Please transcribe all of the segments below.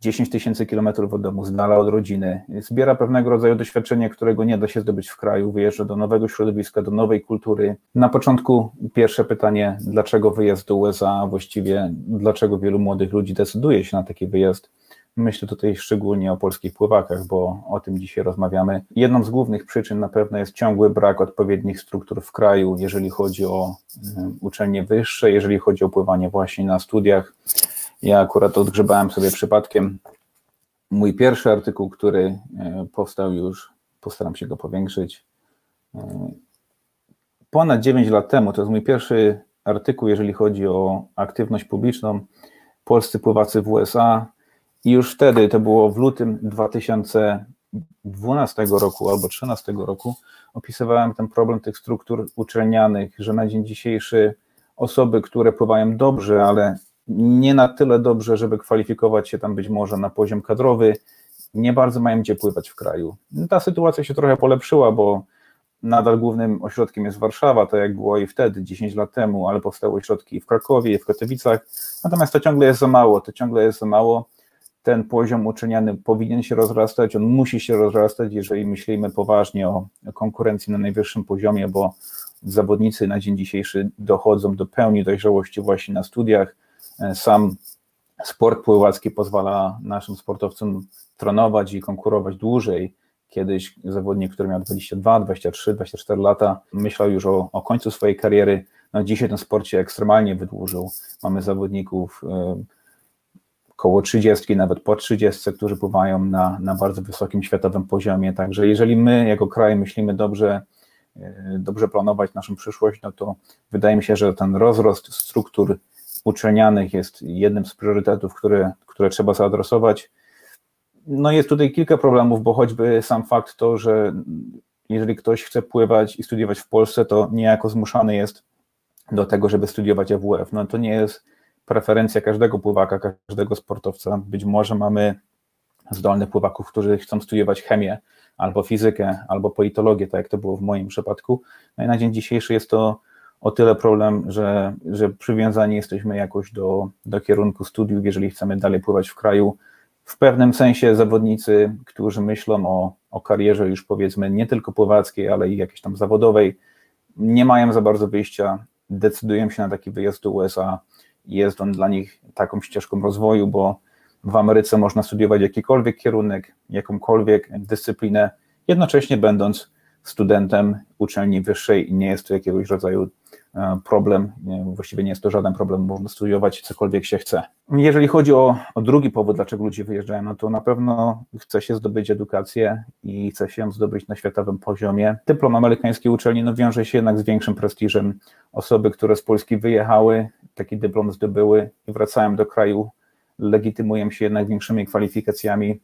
10 tysięcy kilometrów od domu, z dala od rodziny, zbiera pewnego rodzaju doświadczenie, którego nie da się zdobyć w kraju, wyjeżdża do nowego środowiska, do nowej kultury. Na początku pierwsze pytanie, dlaczego wyjazd do USA, właściwie dlaczego wielu młodych ludzi decyduje się na taki wyjazd? Myślę tutaj szczególnie o polskich pływakach, bo o tym dzisiaj rozmawiamy. Jedną z głównych przyczyn na pewno jest ciągły brak odpowiednich struktur w kraju, jeżeli chodzi o uczelnie wyższe, jeżeli chodzi o pływanie właśnie na studiach. Ja akurat odgrzebałem sobie przypadkiem mój pierwszy artykuł, który e, powstał już, postaram się go powiększyć, e, ponad 9 lat temu. To jest mój pierwszy artykuł, jeżeli chodzi o aktywność publiczną. Polscy pływacy w USA. I już wtedy, to było w lutym 2012 roku albo 2013 roku, opisywałem ten problem tych struktur uczelnianych, że na dzień dzisiejszy osoby, które pływają dobrze, ale nie na tyle dobrze, żeby kwalifikować się tam być może na poziom kadrowy, nie bardzo mają gdzie pływać w kraju. Ta sytuacja się trochę polepszyła, bo nadal głównym ośrodkiem jest Warszawa, tak jak było i wtedy, 10 lat temu, ale powstały ośrodki w Krakowie, w Katowicach, natomiast to ciągle jest za mało, to ciągle jest za mało. Ten poziom uczelniany powinien się rozrastać, on musi się rozrastać, jeżeli myślimy poważnie o konkurencji na najwyższym poziomie, bo zawodnicy na dzień dzisiejszy dochodzą do pełni dojrzałości właśnie na studiach, sam sport pływacki pozwala naszym sportowcom trenować i konkurować dłużej. Kiedyś zawodnik, który miał 22, 23, 24 lata, myślał już o, o końcu swojej kariery. No dzisiaj ten sport się ekstremalnie wydłużył. Mamy zawodników y, koło 30, nawet po 30, którzy pływają na, na bardzo wysokim światowym poziomie. Także jeżeli my jako kraj myślimy dobrze, y, dobrze planować naszą przyszłość, no to wydaje mi się, że ten rozrost struktur uczelnianych jest jednym z priorytetów, które, które trzeba zaadresować. No jest tutaj kilka problemów, bo choćby sam fakt to, że jeżeli ktoś chce pływać i studiować w Polsce, to niejako zmuszany jest do tego, żeby studiować AWF. No to nie jest preferencja każdego pływaka, każdego sportowca. Być może mamy zdolnych pływaków, którzy chcą studiować chemię, albo fizykę, albo politologię, tak jak to było w moim przypadku. No i na dzień dzisiejszy jest to o tyle problem, że, że przywiązani jesteśmy jakoś do, do kierunku studiów, jeżeli chcemy dalej pływać w kraju. W pewnym sensie zawodnicy, którzy myślą o, o karierze już powiedzmy nie tylko pływackiej, ale i jakiejś tam zawodowej, nie mają za bardzo wyjścia, decydują się na taki wyjazd do USA. Jest on dla nich taką ścieżką rozwoju, bo w Ameryce można studiować jakikolwiek kierunek, jakąkolwiek dyscyplinę, jednocześnie będąc studentem uczelni wyższej i nie jest to jakiegoś rodzaju problem, właściwie nie jest to żaden problem, można studiować cokolwiek się chce. Jeżeli chodzi o, o drugi powód, dlaczego ludzie wyjeżdżają, no to na pewno chce się zdobyć edukację i chce się zdobyć na światowym poziomie. Dyplom amerykańskiej uczelni no, wiąże się jednak z większym prestiżem. Osoby, które z Polski wyjechały, taki dyplom zdobyły i wracają do kraju, legitymują się jednak większymi kwalifikacjami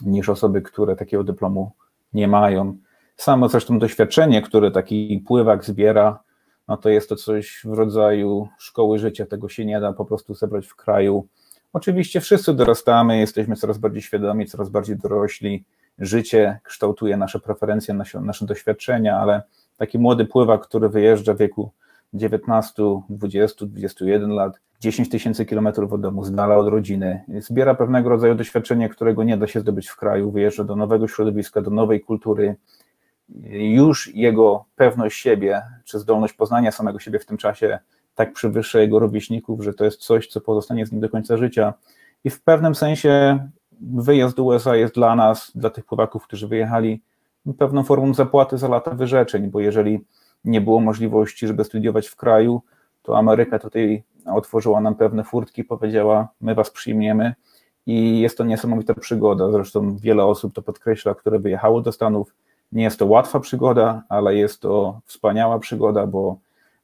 niż osoby, które takiego dyplomu nie mają. Samo zresztą doświadczenie, które taki pływak zbiera, no to jest to coś w rodzaju szkoły życia, tego się nie da po prostu zebrać w kraju. Oczywiście wszyscy dorastamy, jesteśmy coraz bardziej świadomi, coraz bardziej dorośli, życie kształtuje nasze preferencje, nasze, nasze doświadczenia, ale taki młody pływak, który wyjeżdża w wieku 19, 20, 21 lat, 10 tysięcy kilometrów od domu, z dala od rodziny, zbiera pewnego rodzaju doświadczenie, którego nie da się zdobyć w kraju, wyjeżdża do nowego środowiska, do nowej kultury, już jego pewność siebie, czy zdolność poznania samego siebie w tym czasie tak przewyższa jego rówieśników, że to jest coś, co pozostanie z nim do końca życia. I w pewnym sensie wyjazd do USA jest dla nas, dla tych pływaków, którzy wyjechali, pewną formą zapłaty za lata wyrzeczeń, bo jeżeli nie było możliwości, żeby studiować w kraju, to Ameryka tutaj otworzyła nam pewne furtki, powiedziała: My was przyjmiemy. I jest to niesamowita przygoda. Zresztą wiele osób to podkreśla, które wyjechało do Stanów nie jest to łatwa przygoda, ale jest to wspaniała przygoda, bo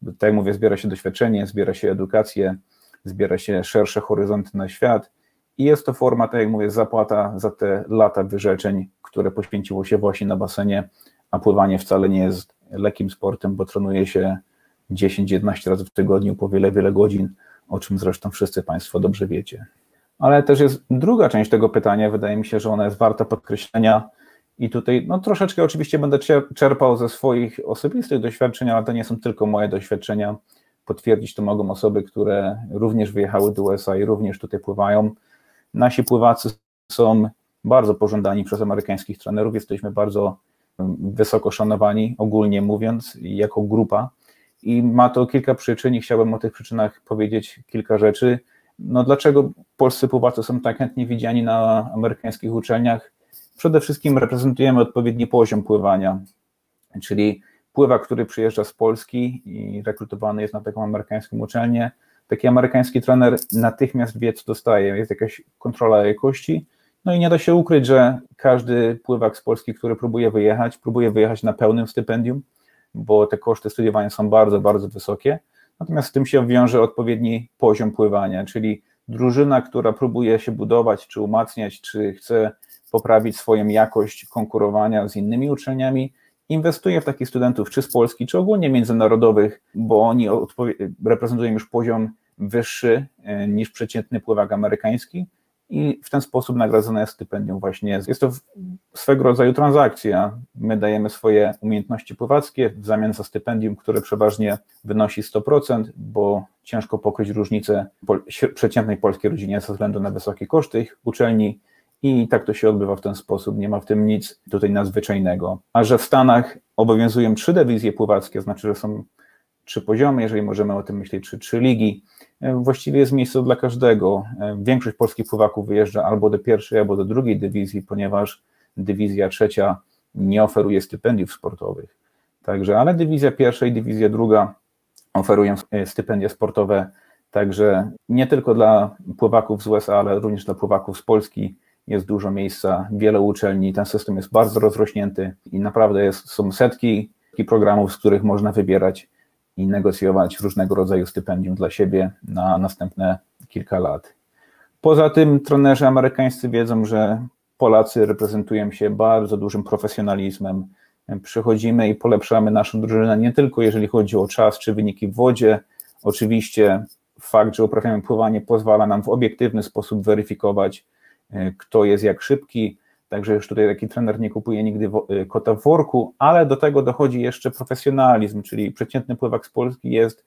tak jak mówię, zbiera się doświadczenie, zbiera się edukację, zbiera się szersze horyzonty na świat i jest to forma, tak jak mówię, zapłata za te lata wyrzeczeń, które poświęciło się właśnie na basenie, a pływanie wcale nie jest lekkim sportem, bo trenuje się 10-11 razy w tygodniu po wiele, wiele godzin, o czym zresztą wszyscy Państwo dobrze wiecie. Ale też jest druga część tego pytania, wydaje mi się, że ona jest warta podkreślenia, i tutaj no, troszeczkę oczywiście będę czerpał ze swoich osobistych doświadczeń, ale to nie są tylko moje doświadczenia. Potwierdzić to mogą osoby, które również wyjechały do USA i również tutaj pływają. nasi pływacy są bardzo pożądani przez amerykańskich trenerów, jesteśmy bardzo wysoko szanowani, ogólnie mówiąc, jako grupa. I ma to kilka przyczyn i chciałbym o tych przyczynach powiedzieć kilka rzeczy. No dlaczego polscy pływacy są tak chętnie widziani na amerykańskich uczelniach? Przede wszystkim reprezentujemy odpowiedni poziom pływania, czyli pływak, który przyjeżdża z Polski i rekrutowany jest na taką amerykańską uczelnię, taki amerykański trener natychmiast wie, co dostaje, jest jakaś kontrola jakości, no i nie da się ukryć, że każdy pływak z Polski, który próbuje wyjechać, próbuje wyjechać na pełnym stypendium, bo te koszty studiowania są bardzo, bardzo wysokie. Natomiast z tym się wiąże odpowiedni poziom pływania, czyli drużyna, która próbuje się budować, czy umacniać, czy chce poprawić swoją jakość konkurowania z innymi uczelniami, inwestuje w takich studentów, czy z Polski, czy ogólnie międzynarodowych, bo oni reprezentują już poziom wyższy e, niż przeciętny pływak amerykański i w ten sposób nagradzane jest stypendium właśnie. Jest to swego rodzaju transakcja. My dajemy swoje umiejętności pływackie w zamian za stypendium, które przeważnie wynosi 100%, bo ciężko pokryć różnicę przeciętnej polskiej rodzinie ze względu na wysokie koszty ich uczelni i tak to się odbywa w ten sposób. Nie ma w tym nic tutaj nadzwyczajnego. A że w Stanach obowiązują trzy dywizje pływackie, znaczy, że są trzy poziomy, jeżeli możemy o tym myśleć, czy trzy ligi, e, właściwie jest miejsce dla każdego. E, większość polskich pływaków wyjeżdża albo do pierwszej, albo do drugiej dywizji, ponieważ dywizja trzecia nie oferuje stypendiów sportowych. Także, ale dywizja pierwsza i dywizja druga oferują e, stypendia sportowe, także nie tylko dla pływaków z USA, ale również dla pływaków z Polski jest dużo miejsca, wiele uczelni, ten system jest bardzo rozrośnięty i naprawdę jest, są setki programów, z których można wybierać i negocjować różnego rodzaju stypendium dla siebie na następne kilka lat. Poza tym trenerzy amerykańscy wiedzą, że Polacy reprezentują się bardzo dużym profesjonalizmem. Przychodzimy i polepszamy naszą drużynę nie tylko jeżeli chodzi o czas czy wyniki w wodzie. Oczywiście fakt, że uprawiamy pływanie pozwala nam w obiektywny sposób weryfikować, kto jest jak szybki, Także już tutaj taki trener nie kupuje nigdy y, kota w worku, ale do tego dochodzi jeszcze profesjonalizm, czyli przeciętny pływak z Polski jest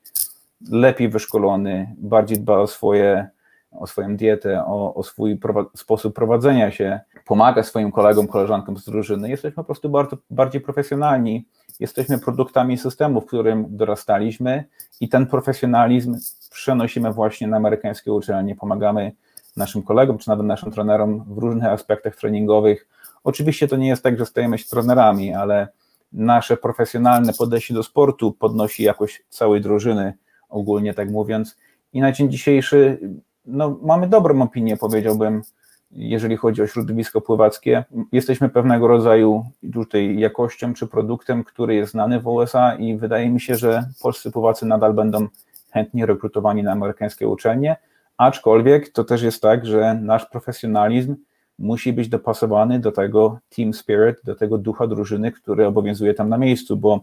lepiej wyszkolony, bardziej dba o swoje, o swoją dietę, o, o swój sposób prowadzenia się, pomaga swoim kolegom, koleżankom z drużyny. Jesteśmy po prostu bardzo, bardziej profesjonalni, jesteśmy produktami systemu, w którym dorastaliśmy i ten profesjonalizm przenosimy właśnie na amerykańskie uczelnie, pomagamy naszym kolegom, czy nawet naszym trenerom w różnych aspektach treningowych. Oczywiście to nie jest tak, że stajemy się trenerami, ale nasze profesjonalne podejście do sportu podnosi jakość całej drużyny, ogólnie tak mówiąc. I na dzień dzisiejszy no, mamy dobrą opinię, powiedziałbym, jeżeli chodzi o środowisko pływackie. Jesteśmy pewnego rodzaju tutaj jakością czy produktem, który jest znany w USA i wydaje mi się, że polscy pływacy nadal będą chętnie rekrutowani na amerykańskie uczelnie. Aczkolwiek to też jest tak, że nasz profesjonalizm musi być dopasowany do tego team spirit, do tego ducha drużyny, który obowiązuje tam na miejscu, bo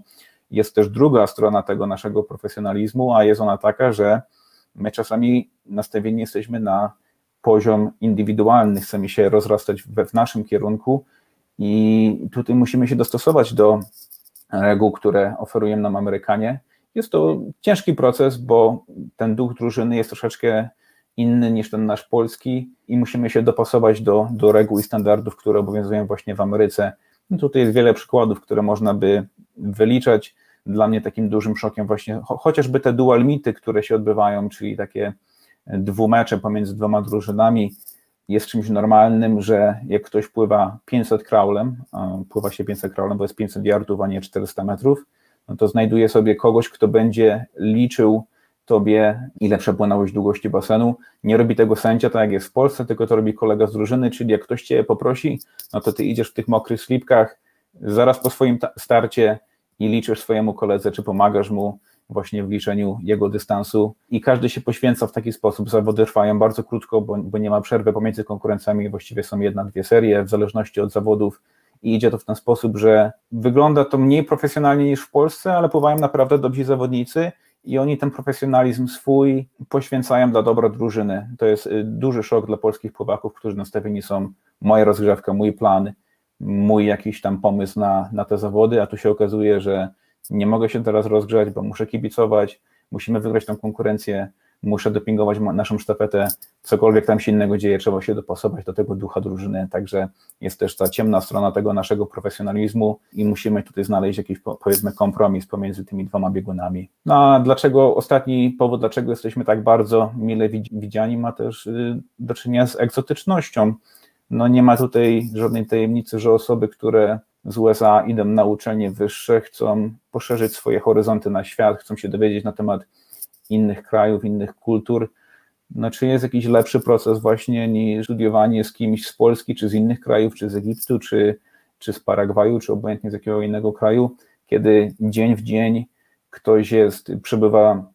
jest też druga strona tego naszego profesjonalizmu, a jest ona taka, że my czasami nastawieni jesteśmy na poziom indywidualny, chcemy się rozrastać we, w naszym kierunku i tutaj musimy się dostosować do reguł, które oferują nam Amerykanie. Jest to ciężki proces, bo ten duch drużyny jest troszeczkę inny niż ten nasz polski i musimy się dopasować do, do reguł i standardów, które obowiązują właśnie w Ameryce. No tutaj jest wiele przykładów, które można by wyliczać. Dla mnie takim dużym szokiem właśnie cho chociażby te dual mity, które się odbywają, czyli takie dwumecze pomiędzy dwoma drużynami, jest czymś normalnym, że jak ktoś pływa 500 kraulem, pływa się 500 kraulem, bo jest 500 yardów, a nie 400 metrów, no to znajduje sobie kogoś, kto będzie liczył tobie, ile przepłynąłeś długości basenu. Nie robi tego sędzia, tak jak jest w Polsce, tylko to robi kolega z drużyny, czyli jak ktoś cię poprosi, no to ty idziesz w tych mokrych slipkach zaraz po swoim starcie i liczysz swojemu koledze, czy pomagasz mu właśnie w liczeniu jego dystansu i każdy się poświęca w taki sposób. Zawody trwają bardzo krótko, bo, bo nie ma przerwy pomiędzy konkurencjami, właściwie są jedna, dwie serie, w zależności od zawodów i idzie to w ten sposób, że wygląda to mniej profesjonalnie niż w Polsce, ale pływają naprawdę dobrzy zawodnicy i oni ten profesjonalizm swój poświęcają dla dobra drużyny. To jest y, duży szok dla polskich pływaków, którzy nastawieni są moja rozgrzewka, mój plan, mój jakiś tam pomysł na, na te zawody, a tu się okazuje, że nie mogę się teraz rozgrzać, bo muszę kibicować, musimy wygrać tą konkurencję, muszę dopingować naszą sztafetę, cokolwiek tam się innego dzieje, trzeba się dopasować do tego ducha drużyny, także jest też ta ciemna strona tego naszego profesjonalizmu i musimy tutaj znaleźć jakiś powiedzmy kompromis pomiędzy tymi dwoma biegunami. No a dlaczego ostatni powód, dlaczego jesteśmy tak bardzo mile widziani ma też y, do czynienia z egzotycznością. No nie ma tutaj żadnej tajemnicy, że osoby, które z USA idą na uczelnie wyższe, chcą poszerzyć swoje horyzonty na świat, chcą się dowiedzieć na temat innych krajów, innych kultur. No, czy jest jakiś lepszy proces właśnie niż studiowanie z kimś z Polski, czy z innych krajów, czy z Egiptu, czy, czy z Paragwaju, czy obojętnie z jakiego innego kraju, kiedy dzień w dzień ktoś jest, przebywa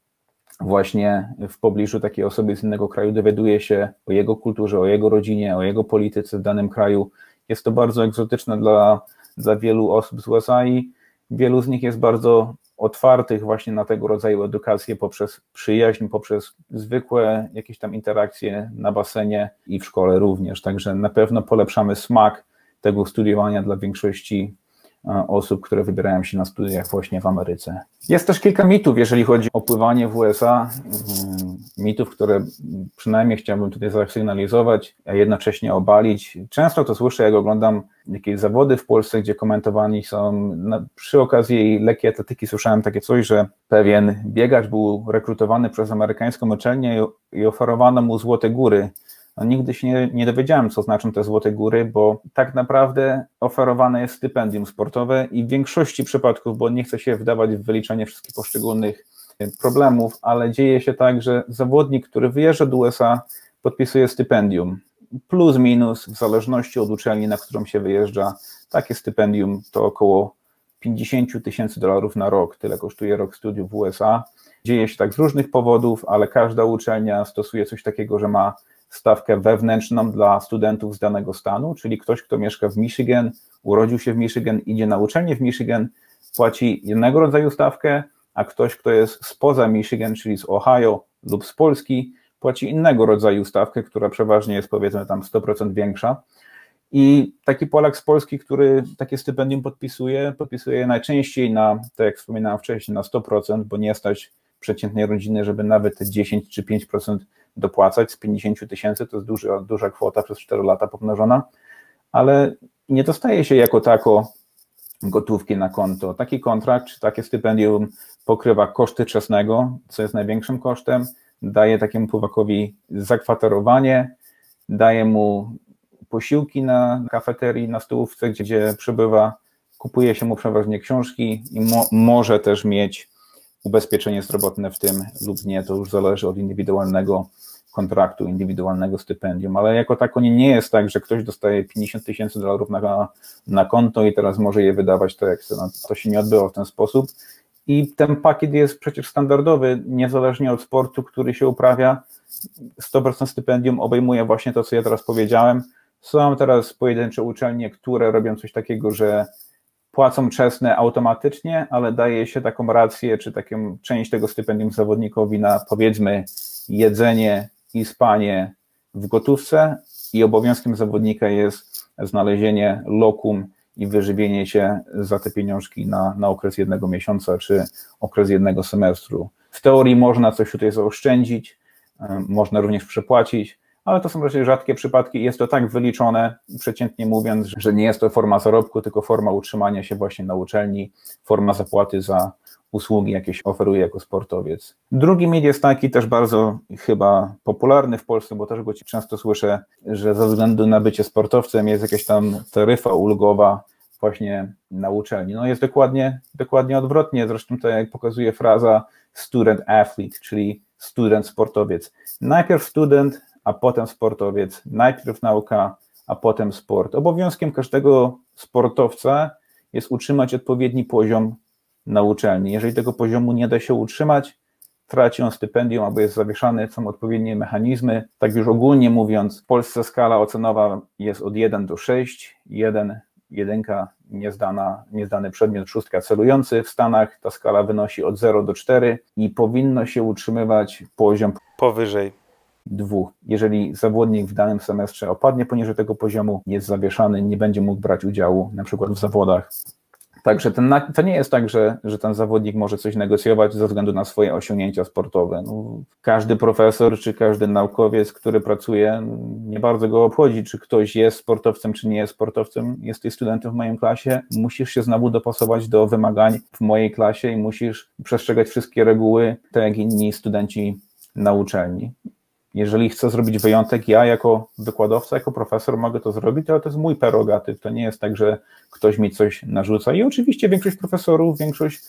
właśnie w pobliżu takiej osoby z innego kraju, dowiaduje się o jego kulturze, o jego rodzinie, o jego polityce w danym kraju. Jest to bardzo egzotyczne dla, dla wielu osób z USA i wielu z nich jest bardzo otwartych właśnie na tego rodzaju edukację poprzez przyjaźń, poprzez zwykłe jakieś tam interakcje na basenie i w szkole również. Także na pewno polepszamy smak tego studiowania dla większości osób, które wybierają się na studiach właśnie w Ameryce. Jest też kilka mitów, jeżeli chodzi o pływanie w USA, mm, mitów, które przynajmniej chciałbym tutaj zasygnalizować, a jednocześnie obalić. Często to słyszę, jak oglądam jakieś zawody w Polsce, gdzie komentowani są, przy okazji lekkiej atletyki słyszałem takie coś, że pewien biegacz był rekrutowany przez amerykańską uczelnię i oferowano mu złote góry no, nigdy się nie, nie dowiedziałem, co znaczą te złote góry, bo tak naprawdę oferowane jest stypendium sportowe i w większości przypadków, bo nie chcę się wdawać w wyliczenie wszystkich poszczególnych e, problemów, ale dzieje się tak, że zawodnik, który wyjeżdża do USA, podpisuje stypendium. Plus, minus, w zależności od uczelni, na którą się wyjeżdża, takie stypendium to około 50 tysięcy dolarów na rok. Tyle kosztuje rok studiów w USA. Dzieje się tak z różnych powodów, ale każda uczelnia stosuje coś takiego, że ma stawkę wewnętrzną dla studentów z danego stanu, czyli ktoś, kto mieszka w Michigan, urodził się w Michigan, idzie na uczelnię w Michigan, płaci jednego rodzaju stawkę, a ktoś, kto jest spoza Michigan, czyli z Ohio lub z Polski, płaci innego rodzaju stawkę, która przeważnie jest powiedzmy tam 100% większa. I taki Polak z Polski, który takie stypendium podpisuje, podpisuje je najczęściej na, tak jak wspominałem wcześniej, na 100%, bo nie stać przeciętnej rodziny, żeby nawet 10 czy 5% dopłacać z 50 tysięcy, to jest duża, duża kwota przez 4 lata pomnożona, ale nie dostaje się jako tako gotówki na konto. Taki kontrakt czy takie stypendium pokrywa koszty czesnego, co jest największym kosztem, daje takiemu pływakowi zakwaterowanie, daje mu posiłki na kafeterii, na stołówce, gdzie, gdzie przebywa, kupuje się mu przeważnie książki i mo, może też mieć ubezpieczenie zdrowotne w tym lub nie, to już zależy od indywidualnego kontraktu, indywidualnego stypendium, ale jako tako nie, nie jest tak, że ktoś dostaje 50 tysięcy dolarów na, na konto i teraz może je wydawać tak jak chce. No, to się nie odbywa w ten sposób. I ten pakiet jest przecież standardowy, niezależnie od sportu, który się uprawia. 100% stypendium obejmuje właśnie to, co ja teraz powiedziałem. Są teraz pojedyncze uczelnie, które robią coś takiego, że płacą czesne automatycznie, ale daje się taką rację, czy taką część tego stypendium zawodnikowi na powiedzmy jedzenie i spanie w gotówce i obowiązkiem zawodnika jest znalezienie lokum i wyżywienie się za te pieniążki na, na okres jednego miesiąca czy okres jednego semestru. W teorii można coś tutaj zaoszczędzić, można również przepłacić, ale to są raczej rzadkie przypadki i jest to tak wyliczone, przeciętnie mówiąc, że nie jest to forma zarobku, tylko forma utrzymania się właśnie na uczelni, forma zapłaty za usługi jakieś oferuje jako sportowiec. Drugi mit jest taki też bardzo chyba popularny w Polsce, bo też go często słyszę, że ze względu na bycie sportowcem jest jakaś tam taryfa ulgowa właśnie na uczelni. No jest dokładnie, dokładnie odwrotnie, zresztą to jak pokazuje fraza student athlete, czyli student sportowiec. Najpierw student, a potem sportowiec, najpierw nauka, a potem sport. Obowiązkiem każdego sportowca jest utrzymać odpowiedni poziom na uczelni. Jeżeli tego poziomu nie da się utrzymać, traci on stypendium albo jest zawieszany, są odpowiednie mechanizmy. Tak już ogólnie mówiąc, w Polsce skala ocenowa jest od 1 do 6, 1, jedynka niezdana, niezdany przedmiot, szóstka celujący. W Stanach ta skala wynosi od 0 do 4 i powinno się utrzymywać poziom powyżej dwóch. Jeżeli zawodnik w danym semestrze opadnie poniżej tego poziomu, jest zawieszany, nie będzie mógł brać udziału na przykład w zawodach Także ten, to nie jest tak, że, że ten zawodnik może coś negocjować ze względu na swoje osiągnięcia sportowe. No, każdy profesor czy każdy naukowiec, który pracuje, nie bardzo go obchodzi, czy ktoś jest sportowcem, czy nie jest sportowcem. Jesteś studentem w mojej klasie, musisz się znowu dopasować do wymagań w mojej klasie i musisz przestrzegać wszystkie reguły, tak jak inni studenci na uczelni. Jeżeli chcę zrobić wyjątek, ja jako wykładowca, jako profesor mogę to zrobić, ale to jest mój prerogatyw. To nie jest tak, że ktoś mi coś narzuca. I oczywiście większość profesorów, większość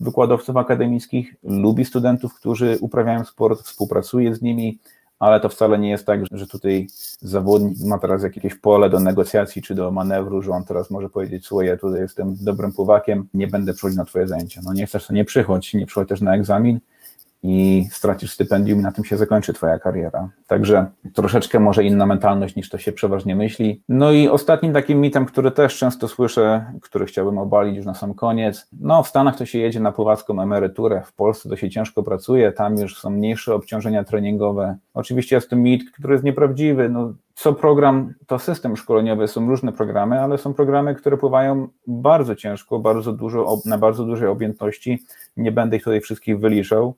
wykładowców akademickich lubi studentów, którzy uprawiają sport, współpracuje z nimi, ale to wcale nie jest tak, że tutaj zawodnik ma teraz jakieś pole do negocjacji czy do manewru, że on teraz może powiedzieć, słuchaj, ja tutaj jestem dobrym pływakiem, nie będę przychodzić na twoje zajęcia. No nie chcesz, to nie przychodź, nie przychodź też na egzamin, i stracisz stypendium i na tym się zakończy twoja kariera. Także troszeczkę może inna mentalność niż to się przeważnie myśli. No i ostatnim takim mitem, który też często słyszę, który chciałbym obalić już na sam koniec, no w Stanach to się jedzie na pływacką emeryturę, w Polsce to się ciężko pracuje, tam już są mniejsze obciążenia treningowe. Oczywiście jest to mit, który jest nieprawdziwy, no co program, to system szkoleniowy, są różne programy, ale są programy, które pływają bardzo ciężko, bardzo dużo, na bardzo dużej objętości. Nie będę ich tutaj wszystkich wyliczał.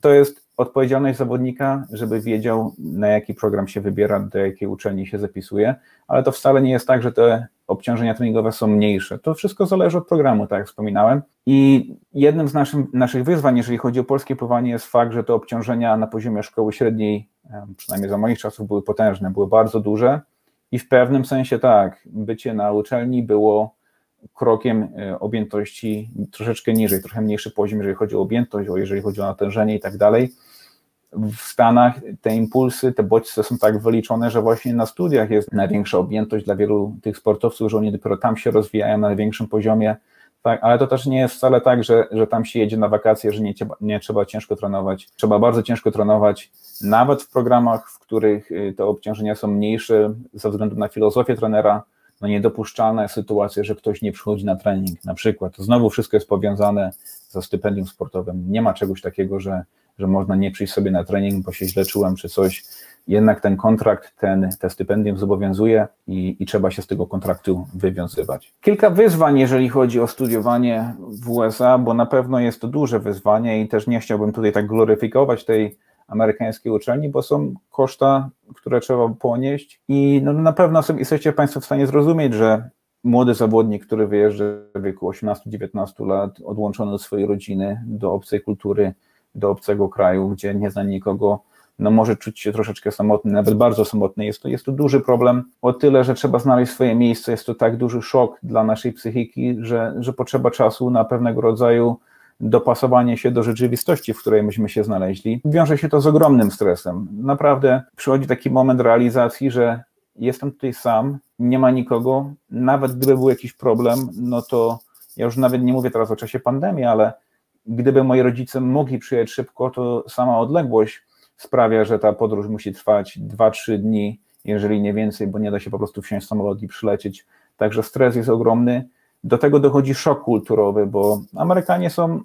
To jest odpowiedzialność zawodnika, żeby wiedział, na jaki program się wybiera, do jakiej uczelni się zapisuje, ale to wcale nie jest tak, że te obciążenia treningowe są mniejsze. To wszystko zależy od programu, tak jak wspominałem. I jednym z naszym, naszych wyzwań, jeżeli chodzi o polskie pływanie, jest fakt, że te obciążenia na poziomie szkoły średniej, przynajmniej za moich czasów, były potężne, były bardzo duże. I w pewnym sensie tak, bycie na uczelni było krokiem e, objętości troszeczkę niżej, trochę mniejszy poziom, jeżeli chodzi o objętość, o jeżeli chodzi o natężenie i tak dalej. W Stanach te impulsy, te bodźce są tak wyliczone, że właśnie na studiach jest największa objętość dla wielu tych sportowców, że oni dopiero tam się rozwijają na największym poziomie, tak, ale to też nie jest wcale tak, że, że tam się jedzie na wakacje, że nie, nie trzeba ciężko trenować. Trzeba bardzo ciężko trenować, nawet w programach, w których y, te obciążenia są mniejsze ze względu na filozofię trenera, no niedopuszczalna jest sytuacja, że ktoś nie przychodzi na trening, na przykład. To znowu wszystko jest powiązane ze stypendium sportowym. Nie ma czegoś takiego, że, że można nie przyjść sobie na trening, bo się źle czułem czy coś. Jednak ten kontrakt, ten, te stypendium zobowiązuje i, i trzeba się z tego kontraktu wywiązywać. Kilka wyzwań, jeżeli chodzi o studiowanie w USA, bo na pewno jest to duże wyzwanie i też nie chciałbym tutaj tak gloryfikować tej amerykańskiej uczelni, bo są koszta, które trzeba ponieść i no, na pewno jesteście Państwo w stanie zrozumieć, że młody zawodnik, który wyjeżdża w wieku 18-19 lat, odłączony od swojej rodziny, do obcej kultury, do obcego kraju, gdzie nie zna nikogo, no może czuć się troszeczkę samotny, nawet bardzo samotny. Jest to, jest to duży problem o tyle, że trzeba znaleźć swoje miejsce. Jest to tak duży szok dla naszej psychiki, że, że potrzeba czasu na pewnego rodzaju dopasowanie się do rzeczywistości, w której myśmy się znaleźli. Wiąże się to z ogromnym stresem. Naprawdę przychodzi taki moment realizacji, że jestem tutaj sam, nie ma nikogo, nawet gdyby był jakiś problem, no to ja już nawet nie mówię teraz o czasie pandemii, ale gdyby moi rodzice mogli przyjechać szybko, to sama odległość sprawia, że ta podróż musi trwać 2-3 dni, jeżeli nie więcej, bo nie da się po prostu wsiąść w samolot i przylecieć. Także stres jest ogromny. Do tego dochodzi szok kulturowy, bo Amerykanie są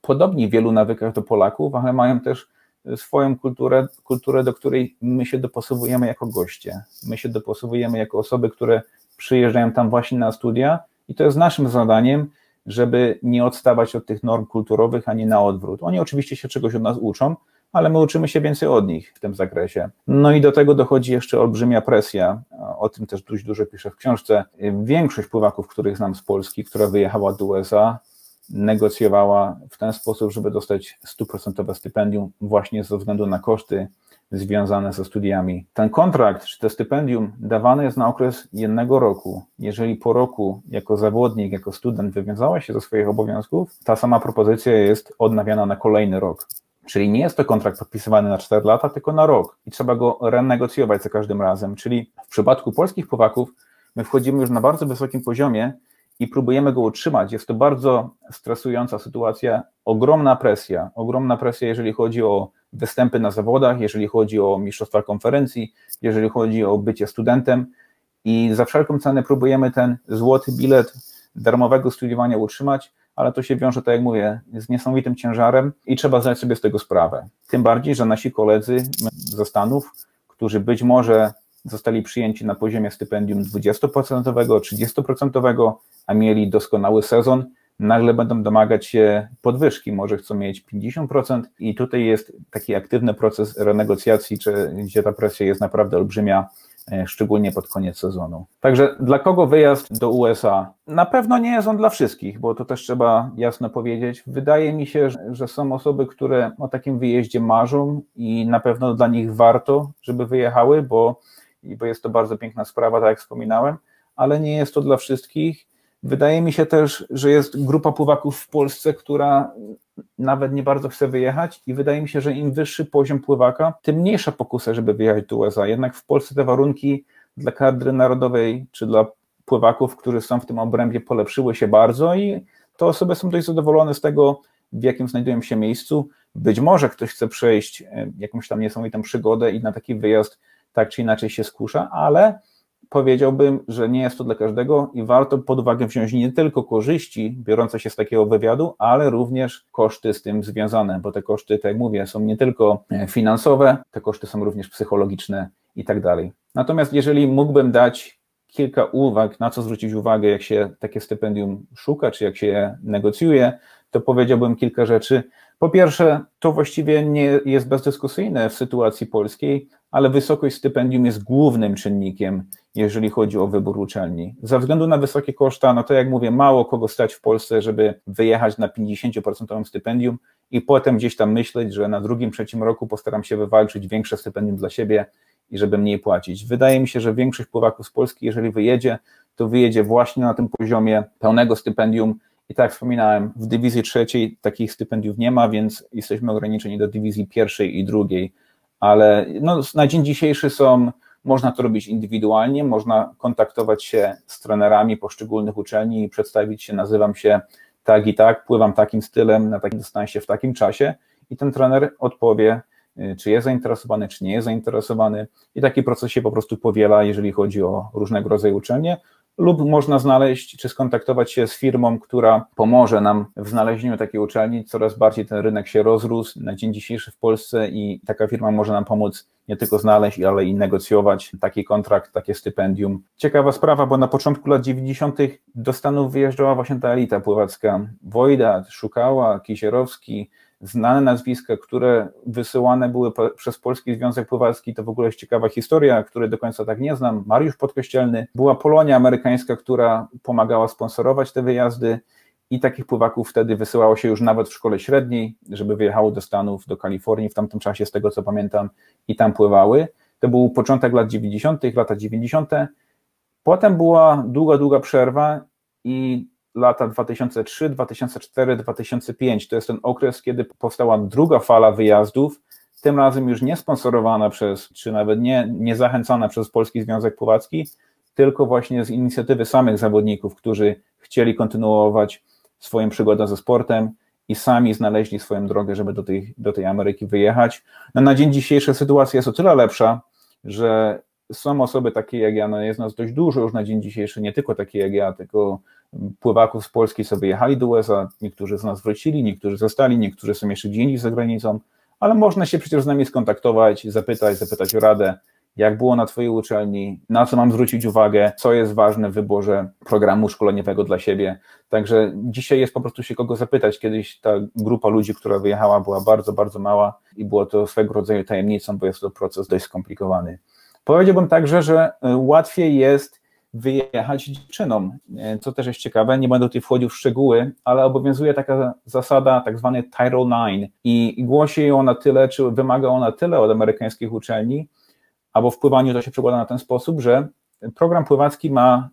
podobni w wielu nawykach do Polaków, ale mają też swoją kulturę, kulturę, do której my się dopasowujemy jako goście. My się dopasowujemy jako osoby, które przyjeżdżają tam właśnie na studia i to jest naszym zadaniem, żeby nie odstawać od tych norm kulturowych, ani na odwrót. Oni oczywiście się czegoś od nas uczą, ale my uczymy się więcej od nich w tym zakresie. No i do tego dochodzi jeszcze olbrzymia presja, o tym też dość dużo piszę w książce. Większość pływaków, których znam z Polski, która wyjechała do USA, negocjowała w ten sposób, żeby dostać stuprocentowe stypendium właśnie ze względu na koszty związane ze studiami. Ten kontrakt, czy to stypendium dawane jest na okres jednego roku. Jeżeli po roku jako zawodnik, jako student wywiązała się ze swoich obowiązków, ta sama propozycja jest odnawiana na kolejny rok. Czyli nie jest to kontrakt podpisywany na 4 lata, tylko na rok i trzeba go renegocjować za każdym razem. Czyli w przypadku polskich Polaków my wchodzimy już na bardzo wysokim poziomie i próbujemy go utrzymać. Jest to bardzo stresująca sytuacja, ogromna presja, ogromna presja, jeżeli chodzi o występy na zawodach, jeżeli chodzi o mistrzostwa konferencji, jeżeli chodzi o bycie studentem i za wszelką cenę próbujemy ten złoty bilet darmowego studiowania utrzymać, ale to się wiąże, tak jak mówię, z niesamowitym ciężarem i trzeba zdać sobie z tego sprawę. Tym bardziej, że nasi koledzy ze Stanów, którzy być może zostali przyjęci na poziomie stypendium 20%, 30%, a mieli doskonały sezon, nagle będą domagać się podwyżki, może chcą mieć 50% i tutaj jest taki aktywny proces renegocjacji, gdzie ta presja jest naprawdę olbrzymia, e, szczególnie pod koniec sezonu. Także dla kogo wyjazd do USA? Na pewno nie jest on dla wszystkich, bo to też trzeba jasno powiedzieć. Wydaje mi się, że są osoby, które o takim wyjeździe marzą i na pewno dla nich warto, żeby wyjechały, bo, bo jest to bardzo piękna sprawa, tak jak wspominałem, ale nie jest to dla wszystkich Wydaje mi się też, że jest grupa pływaków w Polsce, która nawet nie bardzo chce wyjechać i wydaje mi się, że im wyższy poziom pływaka, tym mniejsza pokusa, żeby wyjechać do USA. Jednak w Polsce te warunki dla kadry narodowej czy dla pływaków, którzy są w tym obrębie, polepszyły się bardzo i te osoby są dość zadowolone z tego, w jakim znajdują się miejscu. Być może ktoś chce przejść e, jakąś tam niesamowitą przygodę i na taki wyjazd tak czy inaczej się skusza, ale powiedziałbym, że nie jest to dla każdego i warto pod uwagę wziąć nie tylko korzyści biorące się z takiego wywiadu, ale również koszty z tym związane, bo te koszty, tak jak mówię, są nie tylko e, finansowe, te koszty są również psychologiczne i tak dalej. Natomiast jeżeli mógłbym dać kilka uwag, na co zwrócić uwagę, jak się takie stypendium szuka, czy jak się je negocjuje, to powiedziałbym kilka rzeczy. Po pierwsze, to właściwie nie jest bezdyskusyjne w sytuacji polskiej, ale wysokość stypendium jest głównym czynnikiem, jeżeli chodzi o wybór uczelni. Ze względu na wysokie koszta, no to jak mówię, mało kogo stać w Polsce, żeby wyjechać na 50% stypendium i potem gdzieś tam myśleć, że na drugim, trzecim roku postaram się wywalczyć większe stypendium dla siebie i żeby mniej płacić. Wydaje mi się, że większość pływaków z Polski, jeżeli wyjedzie, to wyjedzie właśnie na tym poziomie pełnego stypendium, i tak jak wspominałem, w dywizji trzeciej takich stypendiów nie ma, więc jesteśmy ograniczeni do dywizji pierwszej i drugiej. Ale no, na dzień dzisiejszy są, można to robić indywidualnie, można kontaktować się z trenerami poszczególnych uczelni i przedstawić się, nazywam się tak i tak, pływam takim stylem, na takim dystansie, w takim czasie i ten trener odpowie, y, czy jest zainteresowany, czy nie jest zainteresowany. I taki proces się po prostu powiela, jeżeli chodzi o różnego rodzaju uczelnie, lub można znaleźć czy skontaktować się z firmą, która pomoże nam w znalezieniu takiej uczelni. Coraz bardziej ten rynek się rozrósł na dzień dzisiejszy w Polsce i taka firma może nam pomóc nie tylko znaleźć, ale i negocjować taki kontrakt, takie stypendium. Ciekawa sprawa, bo na początku lat 90. do Stanów wyjeżdżała właśnie ta elita pływacka. Wojda, Szukała, Kisierowski, znane nazwiska, które wysyłane były przez Polski Związek Pływacki, to w ogóle jest ciekawa historia, której do końca tak nie znam. Mariusz Podkościelny, była Polonia amerykańska, która pomagała sponsorować te wyjazdy i takich pływaków wtedy wysyłało się już nawet w szkole średniej, żeby wyjechało do Stanów, do Kalifornii w tamtym czasie, z tego co pamiętam, i tam pływały. To był początek lat 90., lata 90. Potem była długa, długa przerwa i lata 2003, 2004, 2005. To jest ten okres, kiedy powstała druga fala wyjazdów, tym razem już nie sponsorowana przez, czy nawet nie, nie zachęcana przez Polski Związek Pływacki, tylko właśnie z inicjatywy samych zawodników, którzy chcieli kontynuować swoją przygodę ze sportem i sami znaleźli swoją drogę, żeby do tej, do tej Ameryki wyjechać. No na dzień dzisiejszy sytuacja jest o tyle lepsza, że są osoby takie jak ja, no jest nas dość dużo już na dzień dzisiejszy, nie tylko takie jak ja, tylko pływaków z Polski sobie jechali do USA, niektórzy z nas wrócili, niektórzy zostali, niektórzy są jeszcze gdzie indziej za granicą, ale można się przecież z nami skontaktować, zapytać, zapytać o radę, jak było na Twojej uczelni, na co mam zwrócić uwagę, co jest ważne w wyborze programu szkoleniowego dla siebie. Także dzisiaj jest po prostu się kogo zapytać. Kiedyś ta grupa ludzi, która wyjechała, była bardzo, bardzo mała i było to swego rodzaju tajemnicą, bo jest to proces dość skomplikowany. Powiedziałbym także, że y, łatwiej jest wyjechać dziewczynom, y, co też jest ciekawe, nie będę tutaj wchodził w szczegóły, ale obowiązuje taka zasada tak zwany Title IX i głosi ją na tyle, czy wymaga ona tyle od amerykańskich uczelni, albo w pływaniu to się przekłada na ten sposób, że program pływacki ma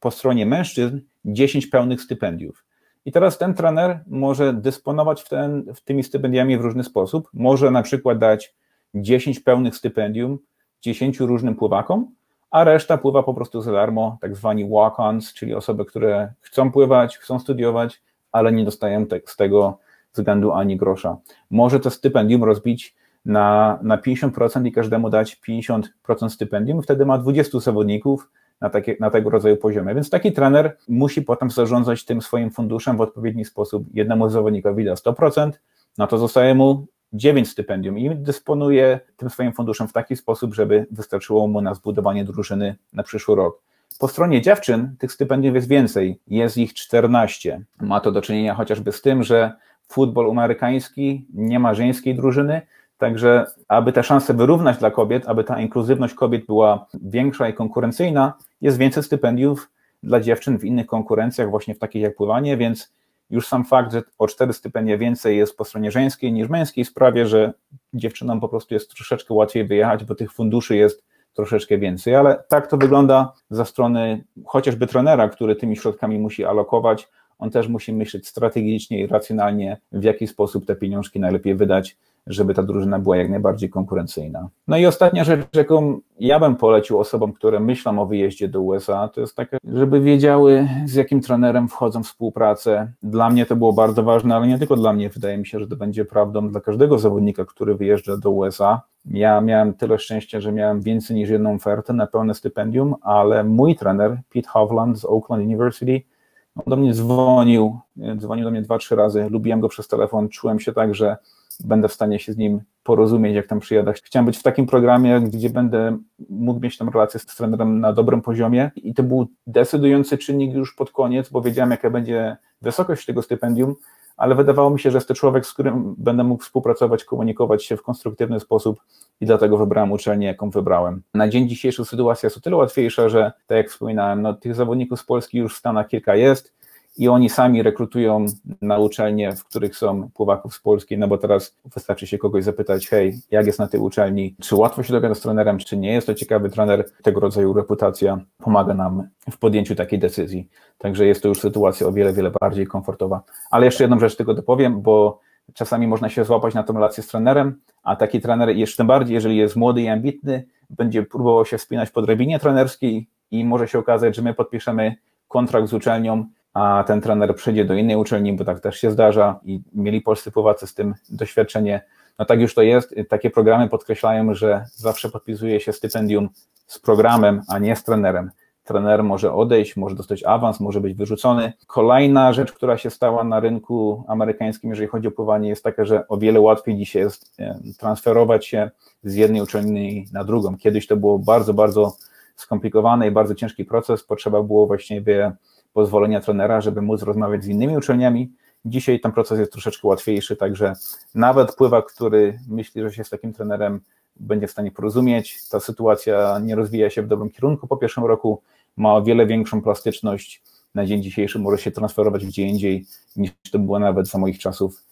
po stronie mężczyzn 10 pełnych stypendiów. I teraz ten trener może dysponować w ten, w tymi stypendiami w różny sposób. Może na przykład dać 10 pełnych stypendium 10 różnym pływakom, a reszta pływa po prostu za darmo, tak zwani walk-ons, czyli osoby, które chcą pływać, chcą studiować, ale nie dostają z tego względu ani grosza. Może to stypendium rozbić na, na 50% i każdemu dać 50% stypendium, wtedy ma 20 zawodników na, takie, na tego rodzaju poziomie. Więc taki trener musi potem zarządzać tym swoim funduszem w odpowiedni sposób. Jednemu zawodnikowi da 100%, no to zostaje mu 9 stypendium i dysponuje tym swoim funduszem w taki sposób, żeby wystarczyło mu na zbudowanie drużyny na przyszły rok. Po stronie dziewczyn tych stypendiów jest więcej, jest ich 14. Ma to do czynienia chociażby z tym, że futbol amerykański nie ma żeńskiej drużyny, Także, aby te szanse wyrównać dla kobiet, aby ta inkluzywność kobiet była większa i konkurencyjna, jest więcej stypendiów dla dziewczyn w innych konkurencjach, właśnie w takich jak pływanie, więc już sam fakt, że o cztery stypendia więcej jest po stronie żeńskiej niż męskiej, sprawia, że dziewczynom po prostu jest troszeczkę łatwiej wyjechać, bo tych funduszy jest troszeczkę więcej, ale tak to wygląda za strony chociażby trenera, który tymi środkami musi alokować. On też musi myśleć strategicznie i racjonalnie, w jaki sposób te pieniążki najlepiej wydać, żeby ta drużyna była jak najbardziej konkurencyjna. No i ostatnia rzecz, jaką ja bym polecił osobom, które myślą o wyjeździe do USA, to jest takie, żeby wiedziały, z jakim trenerem wchodzą w współpracę. Dla mnie to było bardzo ważne, ale nie tylko dla mnie. Wydaje mi się, że to będzie prawdą dla każdego zawodnika, który wyjeżdża do USA. Ja miałem tyle szczęścia, że miałem więcej niż jedną ofertę na pełne stypendium, ale mój trener, Pete Hovland z Oakland University, on do mnie dzwonił, dzwonił do mnie dwa, trzy razy, lubiłem go przez telefon, czułem się tak, że będę w stanie się z nim porozumieć, jak tam przyjadę. Chciałem być w takim programie, gdzie będę mógł mieć tam relację z trenerem na dobrym poziomie. I to był decydujący czynnik już pod koniec, bo wiedziałem, jaka będzie wysokość tego stypendium, ale wydawało mi się, że jest to człowiek, z którym będę mógł współpracować, komunikować się w konstruktywny sposób i dlatego wybrałem uczelnię, jaką wybrałem. Na dzień dzisiejszy sytuacja jest o tyle łatwiejsza, że tak jak wspominałem, no, tych zawodników z Polski już w Stanach kilka jest, i oni sami rekrutują na uczelnie, w których są pływaków z Polski, no bo teraz wystarczy się kogoś zapytać, hej, jak jest na tej uczelni, czy łatwo się dogadać z trenerem, czy nie jest to ciekawy trener, tego rodzaju reputacja pomaga nam w podjęciu takiej decyzji. Także jest to już sytuacja o wiele, wiele bardziej komfortowa. Ale jeszcze jedną rzecz tylko dopowiem, bo czasami można się złapać na tą relację z trenerem, a taki trener, jeszcze tym bardziej, jeżeli jest młody i ambitny, będzie próbował się wspinać po drabinie trenerskiej i może się okazać, że my podpiszemy kontrakt z uczelnią, a ten trener przejdzie do innej uczelni, bo tak też się zdarza i mieli polscy pływacy z tym doświadczenie. No tak już to jest. Takie programy podkreślają, że zawsze podpisuje się stypendium z programem, a nie z trenerem. Trener może odejść, może dostać awans, może być wyrzucony. Kolejna rzecz, która się stała na rynku amerykańskim, jeżeli chodzi o pływanie, jest taka, że o wiele łatwiej dzisiaj jest e, transferować się z jednej uczelni na drugą. Kiedyś to było bardzo, bardzo skomplikowane i bardzo ciężki proces. Potrzeba było właściwie pozwolenia trenera, żeby móc rozmawiać z innymi uczelniami. Dzisiaj ten proces jest troszeczkę łatwiejszy, także nawet pływak, który myśli, że się z takim trenerem będzie w stanie porozumieć, ta sytuacja nie rozwija się w dobrym kierunku po pierwszym roku, ma o wiele większą plastyczność, na dzień dzisiejszy może się transferować gdzie indziej niż to było nawet za moich czasów.